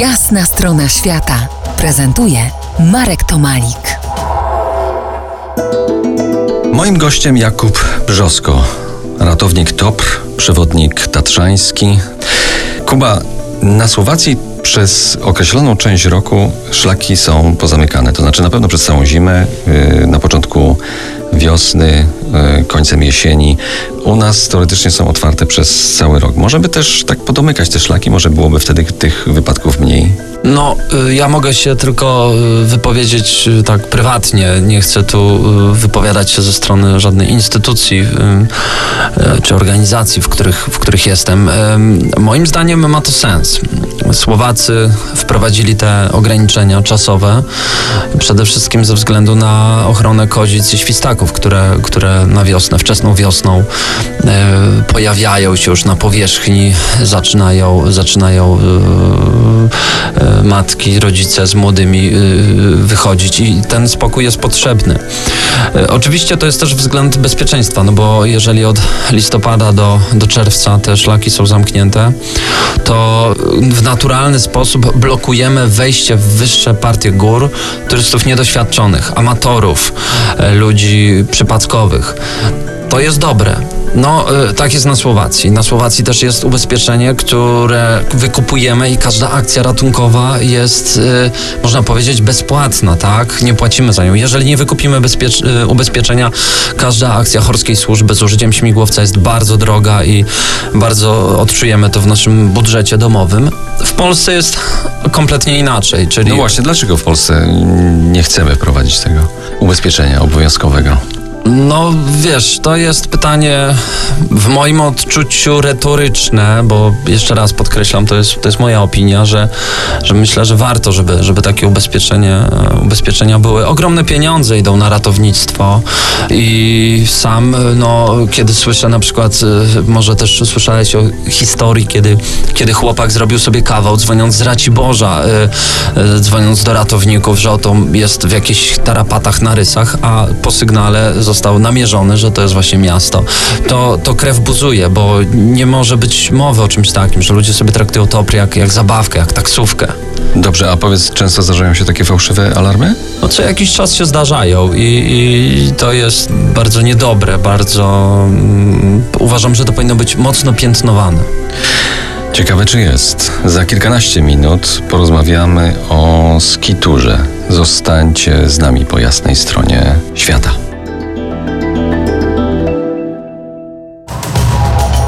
Jasna strona świata prezentuje Marek Tomalik. Moim gościem Jakub Brzosko, ratownik TOPR, przewodnik tatrzański. Kuba, na Słowacji przez określoną część roku szlaki są pozamykane. To znaczy na pewno przez całą zimę, yy, na początku wiosny, yy, końcem jesieni. U nas teoretycznie są otwarte przez cały rok. Może by też tak podomykać te szlaki, może byłoby wtedy tych wypadków mniej. No, y, ja mogę się tylko y, wypowiedzieć y, tak prywatnie. Nie chcę tu wypowiadać się ze strony żadnej instytucji czy organizacji, w których, w których jestem. Moim zdaniem ma to sens. Słowacy wprowadzili te ograniczenia czasowe przede wszystkim ze względu na ochronę kozic i świstaków, które, które na wiosnę, wczesną wiosną pojawiają się już na powierzchni, zaczynają, zaczynają matki, rodzice z młodymi y, wychodzić i ten spokój jest potrzebny. Y, oczywiście to jest też względ bezpieczeństwa, no bo jeżeli od listopada do, do czerwca te szlaki są zamknięte, to w naturalny sposób blokujemy wejście w wyższe partie gór turystów niedoświadczonych, amatorów, y, ludzi przypadkowych. To jest dobre. No, y, tak jest na Słowacji. Na Słowacji też jest ubezpieczenie, które wykupujemy i każda akcja ratunkowa jest, y, można powiedzieć, bezpłatna, tak? Nie płacimy za nią. Jeżeli nie wykupimy y, ubezpieczenia, każda akcja chorskiej służby z użyciem śmigłowca jest bardzo droga i bardzo odczujemy to w naszym budżecie domowym. W Polsce jest kompletnie inaczej, czyli... No właśnie, dlaczego w Polsce nie chcemy wprowadzić tego ubezpieczenia obowiązkowego? No wiesz, to jest pytanie w moim odczuciu retoryczne, bo jeszcze raz podkreślam, to jest, to jest moja opinia, że, że myślę, że warto, żeby, żeby takie ubezpieczenie, ubezpieczenia były. Ogromne pieniądze idą na ratownictwo i sam, no, kiedy słyszę na przykład, może też słyszałeś o historii, kiedy, kiedy chłopak zrobił sobie kawał, dzwoniąc z Raciborza, y, y, dzwoniąc do ratowników, że oto jest w jakichś tarapatach na rysach, a po sygnale został został namierzony, że to jest właśnie miasto, to, to krew buzuje, bo nie może być mowy o czymś takim, że ludzie sobie traktują TOPR jak, jak zabawkę, jak taksówkę. Dobrze, a powiedz, często zdarzają się takie fałszywe alarmy? No co jakiś czas się zdarzają i, i to jest bardzo niedobre, bardzo um, uważam, że to powinno być mocno piętnowane. Ciekawe czy jest. Za kilkanaście minut porozmawiamy o skiturze. Zostańcie z nami po jasnej stronie świata.